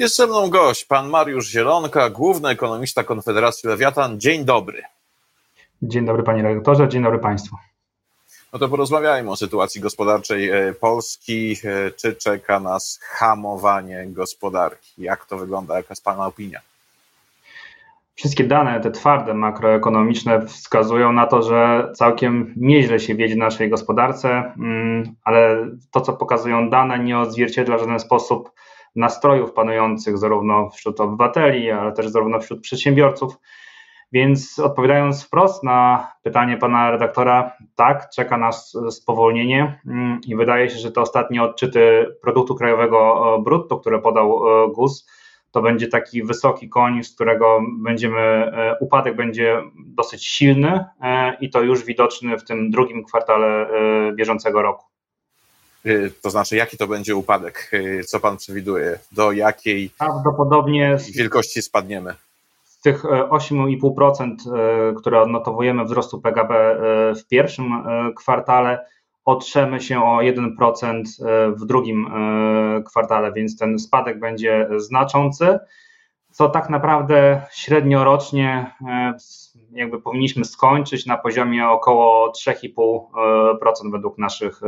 Jest ze mną gość, pan Mariusz Zielonka, główny ekonomista Konfederacji Lewiatan. Dzień dobry. Dzień dobry panie redaktorze, dzień dobry państwu. No to porozmawiajmy o sytuacji gospodarczej e, Polski. E, czy czeka nas hamowanie gospodarki? Jak to wygląda? Jaka jest pana opinia? Wszystkie dane, te twarde makroekonomiczne, wskazują na to, że całkiem nieźle się wiedzie naszej gospodarce, mm, ale to, co pokazują dane, nie odzwierciedla w żaden sposób nastrojów panujących zarówno wśród obywateli, ale też zarówno wśród przedsiębiorców. Więc odpowiadając wprost na pytanie pana redaktora, tak, czeka nas spowolnienie mm, i wydaje się, że te ostatnie odczyty produktu krajowego brutto, które podał e, GUS, to będzie taki wysoki koń, z którego będziemy, e, upadek będzie dosyć silny e, i to już widoczny w tym drugim kwartale bieżącego roku. To znaczy, jaki to będzie upadek? Co pan przewiduje? Do jakiej Prawdopodobnie wielkości spadniemy? z tych 8,5%, e, które odnotowujemy wzrostu PKB e, w pierwszym e, kwartale, otrzemy się o 1% w drugim kwartale, więc ten spadek będzie znaczący, co tak naprawdę średniorocznie jakby powinniśmy skończyć na poziomie około 3,5% według naszych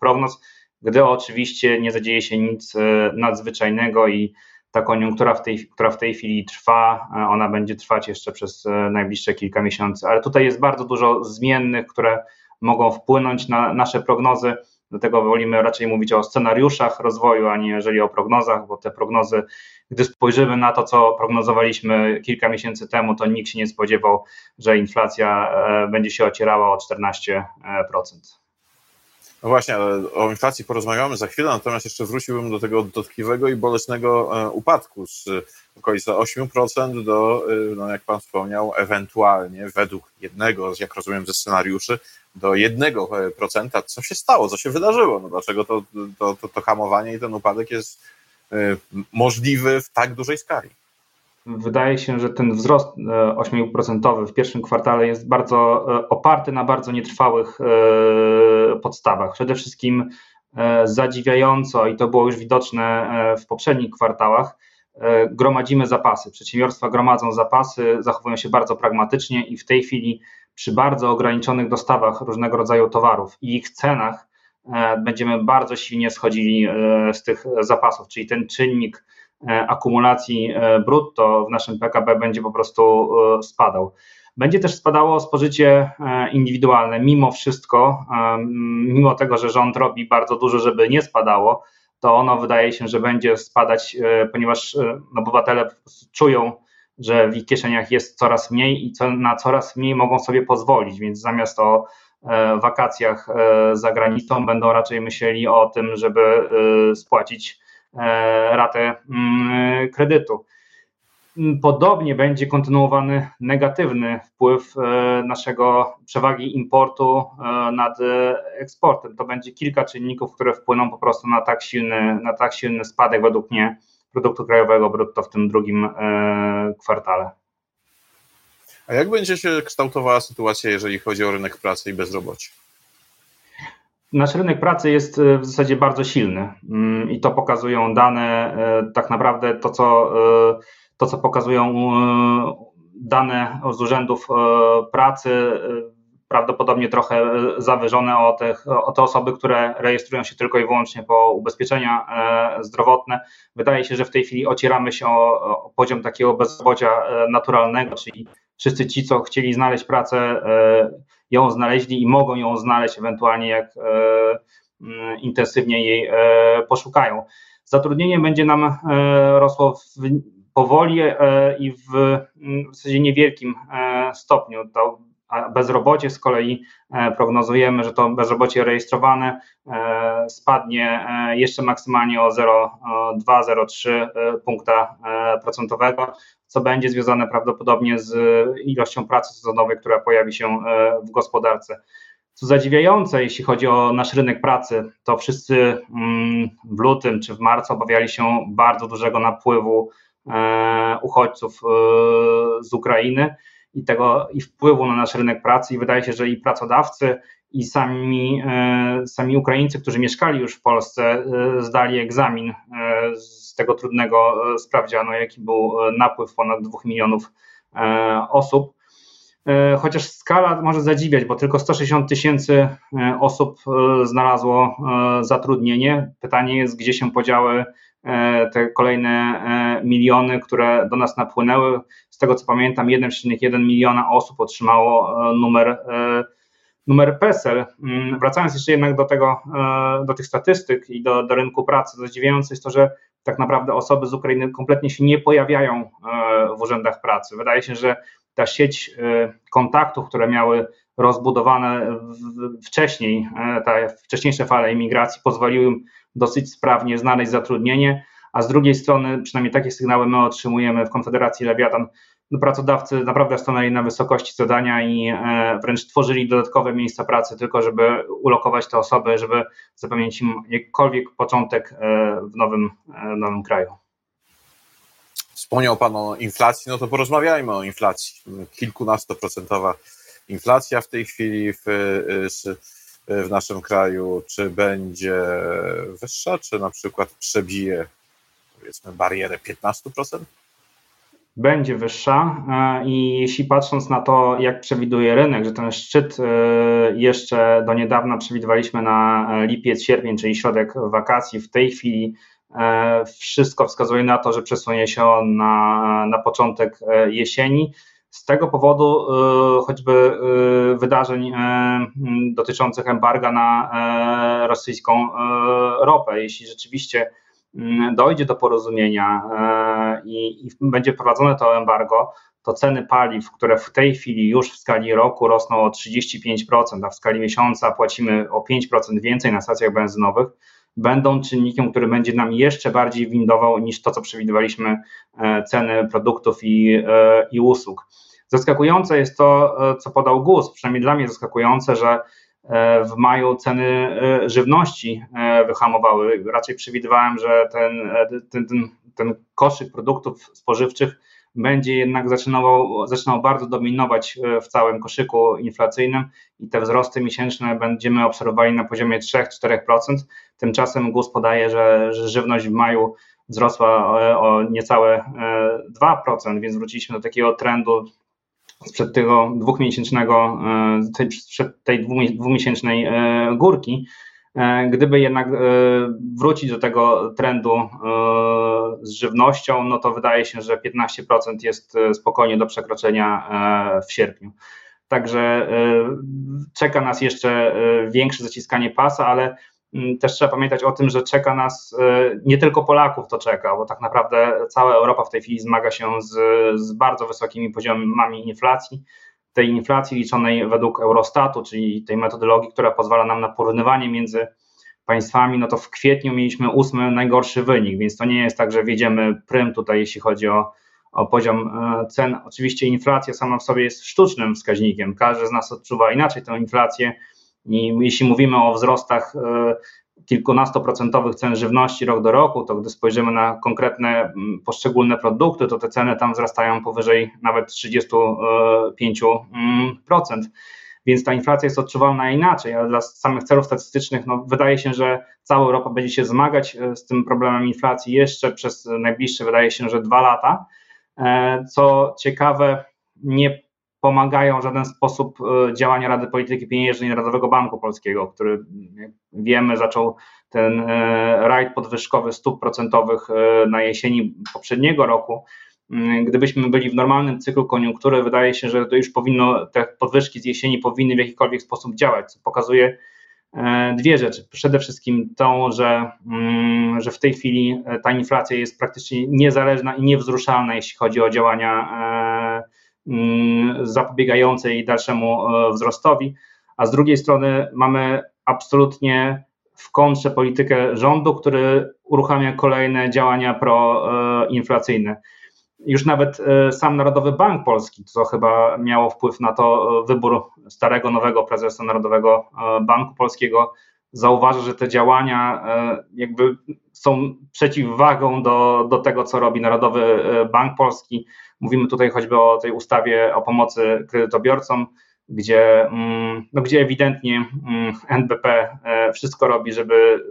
prognoz, gdy oczywiście nie zadzieje się nic nadzwyczajnego i ta koniunktura, w tej, która w tej chwili trwa, e, ona będzie trwać jeszcze przez e, najbliższe kilka miesięcy. Ale tutaj jest bardzo dużo zmiennych, które mogą wpłynąć na nasze prognozy. Dlatego wolimy raczej mówić o scenariuszach rozwoju, a nie jeżeli o prognozach, bo te prognozy, gdy spojrzymy na to, co prognozowaliśmy kilka miesięcy temu, to nikt się nie spodziewał, że inflacja e, będzie się ocierała o 14%. No właśnie, ale o inflacji porozmawiamy za chwilę, natomiast jeszcze wróciłbym do tego dotkliwego i bolesnego e, upadku z okolicy 8% do, e, no jak pan wspomniał, ewentualnie według jednego, jak rozumiem, ze scenariuszy, do 1%. Co się stało? Co się wydarzyło? No dlaczego to, to, to, to hamowanie i ten upadek jest e, możliwy w tak dużej skali? Wydaje się, że ten wzrost 8% e, w pierwszym kwartale jest bardzo e, oparty na bardzo nietrwałych e, podstawach. Przede wszystkim zadziwiająco, i to było już widoczne w poprzednich kwartałach, gromadzimy zapasy. Przedsiębiorstwa gromadzą zapasy, zachowują się bardzo pragmatycznie i w tej chwili przy bardzo ograniczonych dostawach różnego rodzaju towarów i ich cenach będziemy bardzo silnie schodzili z tych zapasów, czyli ten czynnik akumulacji e, brutto w naszym PKB będzie po prostu e, spadał. Będzie też spadało spożycie indywidualne, mimo wszystko, mimo tego, że rząd robi bardzo dużo, żeby nie spadało, to ono wydaje się, że będzie spadać, ponieważ obywatele czują, że w ich kieszeniach jest coraz mniej i na coraz mniej mogą sobie pozwolić, więc zamiast o wakacjach za granicą będą raczej myśleli o tym, żeby spłacić E, ratę mm, kredytu. Podobnie będzie kontynuowany negatywny wpływ e, naszego przewagi importu e, nad eksportem. To będzie kilka czynników, które wpłyną po prostu na tak silny, na tak silny spadek według mnie produktu krajowego brutto w tym drugim kwartale. A jak będzie się kształtowała sytuacja, jeżeli chodzi o rynek pracy i bezrobocie? Nasz rynek pracy jest e, w zasadzie bardzo silny mm, i to pokazują dane, e, tak naprawdę to, co, e, to, co pokazują dane z urzędów pracy, prawdopodobnie trochę zawyżone o, tych, o te osoby, które rejestrują się tylko i wyłącznie po ubezpieczenia zdrowotne. Wydaje się, że w tej chwili ocieramy się o, o poziom takiego bezrobocia naturalnego, czyli wszyscy ci, co chcieli znaleźć pracę, ją znaleźli i mogą ją znaleźć ewentualnie jak e, mm, intensywnie jej e, poszukają. Zatrudnienie będzie nam e, rosło w, powoli i w, mm, w zasadzie niewielkim stopniu. To bezrobocie z kolei prognozujemy, że to bezrobocie rejestrowane spadnie jeszcze maksymalnie o 0,2-0,3 punkta procentowego co będzie związane prawdopodobnie z ilością pracy sezonowej, która pojawi się e, w gospodarce. Co zadziwiające, jeśli chodzi o nasz rynek pracy, to wszyscy mm, w lutym czy w marcu obawiali się bardzo dużego napływu e, uchodźców e, z Ukrainy i tego i wpływu na nasz rynek pracy i wydaje się, że i pracodawcy i sami, sami Ukraińcy, którzy mieszkali już w Polsce, zdali egzamin z tego trudnego sprawdzianu, jaki był napływ ponad 2 milionów osób. Chociaż skala może zadziwiać, bo tylko 160 tysięcy osób znalazło zatrudnienie. Pytanie jest, gdzie się podziały E, te kolejne e, miliony, które do nas napłynęły. Z tego co pamiętam, 1,1 miliona osób otrzymało e, numer, numer PESEL. Mm, wracając jeszcze jednak do, tego, do tych statystyk i do, do rynku pracy, zadziwiające jest to, że tak naprawdę osoby z Ukrainy kompletnie się nie pojawiają w urzędach pracy. Wydaje się, że ta sieć kontaktów, które miały rozbudowane wcześniej, te wcześniejsze fale imigracji pozwoliły im dosyć sprawnie znaleźć zatrudnienie, a z drugiej strony, przynajmniej takie sygnały my otrzymujemy w Konfederacji Lewiatan, no pracodawcy naprawdę stanęli na wysokości zadania i e, wręcz tworzyli dodatkowe miejsca pracy, tylko żeby ulokować te osoby, żeby zapewnić im jakkolwiek początek e, w nowym, e, nowym kraju. Wspomniał Pan o inflacji, no to porozmawiajmy o inflacji. Kilkunastoprocentowa inflacja w tej chwili w, w w naszym kraju, czy będzie wyższa, czy na przykład przebije powiedzmy barierę 15%? Będzie wyższa e, i jeśli patrząc na to, jak przewiduje rynek, że ten szczyt e, jeszcze do niedawna przewidywaliśmy na lipiec, sierpień, czyli środek wakacji, w tej chwili e, wszystko wskazuje na to, że przesunie się on na, na początek jesieni. Z tego powodu e, choćby e, wydarzeń e, dotyczących embarga na rosyjską ropę, jeśli rzeczywiście dojdzie do porozumienia i, i będzie prowadzone to embargo, to ceny paliw, które w tej chwili już w skali roku rosną o 35%, a w skali miesiąca płacimy o 5% więcej na stacjach benzynowych, będą czynnikiem, który będzie nam jeszcze bardziej windował niż to, co przewidywaliśmy ceny produktów i, i usług. Zaskakujące jest to, e, co podał GUS, przynajmniej dla mnie zaskakujące, że e, w maju ceny e, żywności wyhamowały. Raczej przewidywałem, że ten, ten, ten, ten koszyk produktów spożywczych będzie jednak zaczynał, zaczynał bardzo dominować w całym koszyku inflacyjnym i te wzrosty miesięczne będziemy obserwowali na poziomie 3-4%. Tymczasem GUS podaje, że, że żywność w maju wzrosła o niecałe 2%, więc wróciliśmy do takiego trendu sprzed tego dwumiesięcznego, e, tej, sprzed tej dwumiesięcznej e, górki. E, gdyby jednak wrócić do tego trendu z żywnością, no to wydaje się, że 15% jest spokojnie do przekroczenia w sierpniu. Także czeka nas jeszcze większe zaciskanie pasa, ale też trzeba pamiętać o tym, że czeka nas, e, nie tylko Polaków to czeka, bo tak naprawdę cała Europa w tej chwili zmaga się z, z bardzo wysokimi poziomami inflacji. Tej inflacji liczonej według Eurostatu, czyli tej metodologii, która pozwala nam na porównywanie między państwami, no to w kwietniu mieliśmy ósmy najgorszy wynik, więc to nie jest tak, że wiedziemy prym tutaj, jeśli chodzi o, o poziom e, cen. Oczywiście inflacja sama w sobie jest sztucznym wskaźnikiem. Każdy z nas odczuwa inaczej tę inflację i jeśli mówimy o wzrostach e, kilkunastoprocentowych cen żywności rok do roku, to gdy spojrzymy na konkretne poszczególne produkty, to te ceny tam wzrastają powyżej nawet 35%. Więc ta inflacja jest odczuwalna inaczej, ale dla samych celów statystycznych no, wydaje się, że cała Europa będzie się zmagać e, z tym problemem inflacji jeszcze przez najbliższe, wydaje się, że dwa lata. E, co ciekawe, nie pomagają w żaden sposób e, działania Rady Polityki Pieniężnej Narodowego Banku Polskiego, który wiemy zaczął ten e, rajd podwyżkowy stóp procentowych e, na jesieni poprzedniego roku. Mm, gdybyśmy byli w normalnym cyklu koniunktury, wydaje się, że to już powinno, te podwyżki z jesieni powinny w jakikolwiek sposób działać, co pokazuje dwie rzeczy. Przede wszystkim tą, że, mm, że w tej chwili ta inflacja jest praktycznie niezależna i niewzruszalna, jeśli chodzi o działania zapobiegającej dalszemu e, wzrostowi, a z drugiej strony mamy absolutnie w kontrze politykę rządu, który uruchamia kolejne działania proinflacyjne. Już nawet e, sam Narodowy Bank Polski, co chyba miało wpływ na to e, wybór starego, nowego prezesa Narodowego Banku Polskiego, zauważa, że te działania jakby są przeciwwagą do, do tego, co robi Narodowy Bank Polski. Mówimy tutaj choćby o tej ustawie o pomocy kredytobiorcom, gdzie, mm, no, gdzie ewidentnie mm, NBP e, wszystko robi, żeby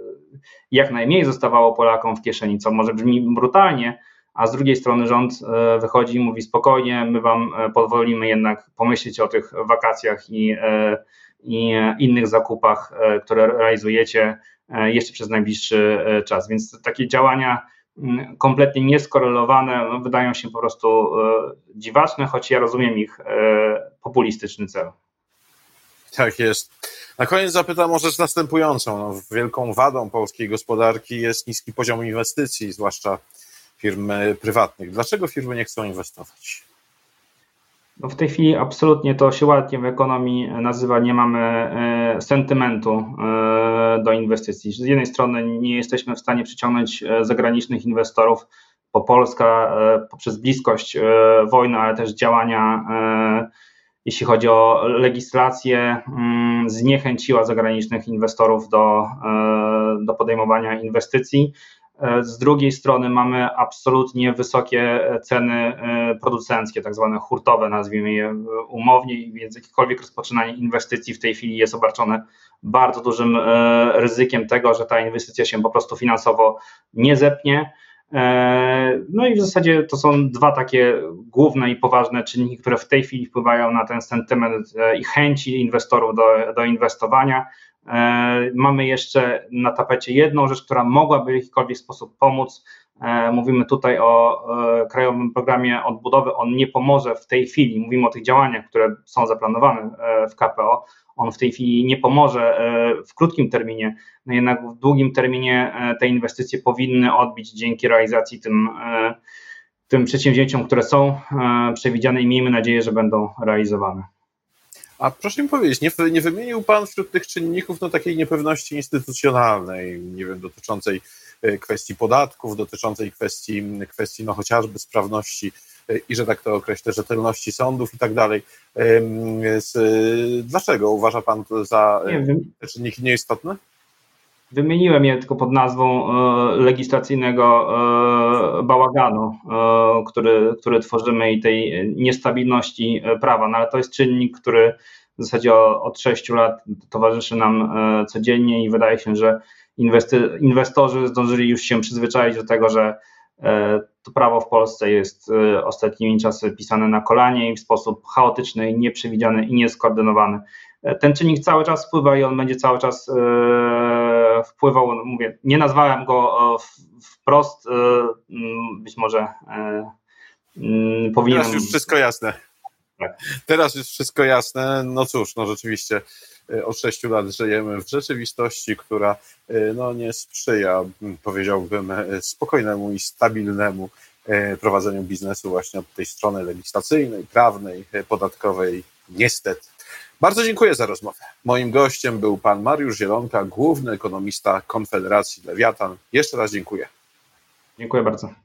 jak najmniej zostawało Polakom w kieszeni, co może brzmi brutalnie, a z drugiej strony rząd wychodzi i mówi spokojnie, my wam pozwolimy jednak pomyśleć o tych wakacjach i, i innych zakupach, które realizujecie jeszcze przez najbliższy czas. Więc takie działania Mm, kompletnie nieskorelowane, no, wydają się po prostu e, dziwaczne, choć ja rozumiem ich e, populistyczny cel. Tak jest. Na koniec zapytam o rzecz następującą. No, wielką wadą polskiej gospodarki jest niski poziom inwestycji, zwłaszcza firm prywatnych. Dlaczego firmy nie chcą inwestować? No w tej chwili absolutnie to się ładnie w ekonomii nazywa, nie mamy e, sentymentu e, do inwestycji. Z jednej strony nie jesteśmy w stanie przyciągnąć e, zagranicznych inwestorów, bo Polska poprzez bliskość wojny, ale też działania, jeśli chodzi o legislację, mm, zniechęciła zagranicznych inwestorów do, do podejmowania inwestycji. E, z drugiej strony mamy absolutnie wysokie ceny e, producenckie, tak zwane hurtowe, nazwijmy je umownie, więc jakiekolwiek rozpoczynanie inwestycji w tej chwili jest obarczone bardzo dużym e, ryzykiem tego, że ta inwestycja się po prostu finansowo nie zepnie. No i w zasadzie to są dwa takie główne i poważne czynniki, które w tej chwili wpływają na ten sentyment i chęci inwestorów do, do inwestowania. E, mamy jeszcze na tapecie jedną rzecz, która mogłaby w jakikolwiek sposób pomóc. E, mówimy tutaj o e, Krajowym Programie Odbudowy. On nie pomoże w tej chwili, mówimy o tych działaniach, które są zaplanowane w KPO. On w tej chwili nie pomoże w krótkim terminie, no jednak w długim terminie te inwestycje powinny odbić dzięki realizacji tym, tym przedsięwzięciom, które są przewidziane i miejmy nadzieję, że będą realizowane. A proszę mi powiedzieć, nie, nie wymienił Pan wśród tych czynników no, takiej niepewności instytucjonalnej, nie wiem, dotyczącej e, kwestii podatków, dotyczącej kwestii, kwestii no, chociażby sprawności e, i, że tak to określę, rzetelności sądów i tak dalej. Dlaczego uważa Pan to za te czynniki nieistotne? Wymieniłem je tylko pod nazwą e, legislacyjnego e, bałaganu, e, który, który tworzymy i tej niestabilności prawa, no ale to jest czynnik, który w zasadzie od 6 lat towarzyszy nam codziennie i wydaje się, że inwestorzy zdążyli już się przyzwyczaić do tego, że to prawo w Polsce jest ostatnimi czasy pisane na kolanie i w sposób chaotyczny, nieprzewidziany i nieskoordynowany. Ten czynnik cały czas wpływa i on będzie cały czas wpływał, no mówię, nie nazwałem go e, wprost, e, być może e, powinienem... Teraz już wszystko jasne. Tak. Teraz już wszystko jasne. No cóż, no rzeczywiście od sześciu lat żyjemy w rzeczywistości, która no, nie sprzyja, powiedziałbym, spokojnemu i stabilnemu prowadzeniu biznesu właśnie od tej strony legislacyjnej, prawnej, podatkowej. Niestety. Bardzo dziękuję za rozmowę. Moim gościem był pan Mariusz Zielonka, główny ekonomista Konfederacji Lewiatan. Jeszcze raz dziękuję. Dziękuję bardzo.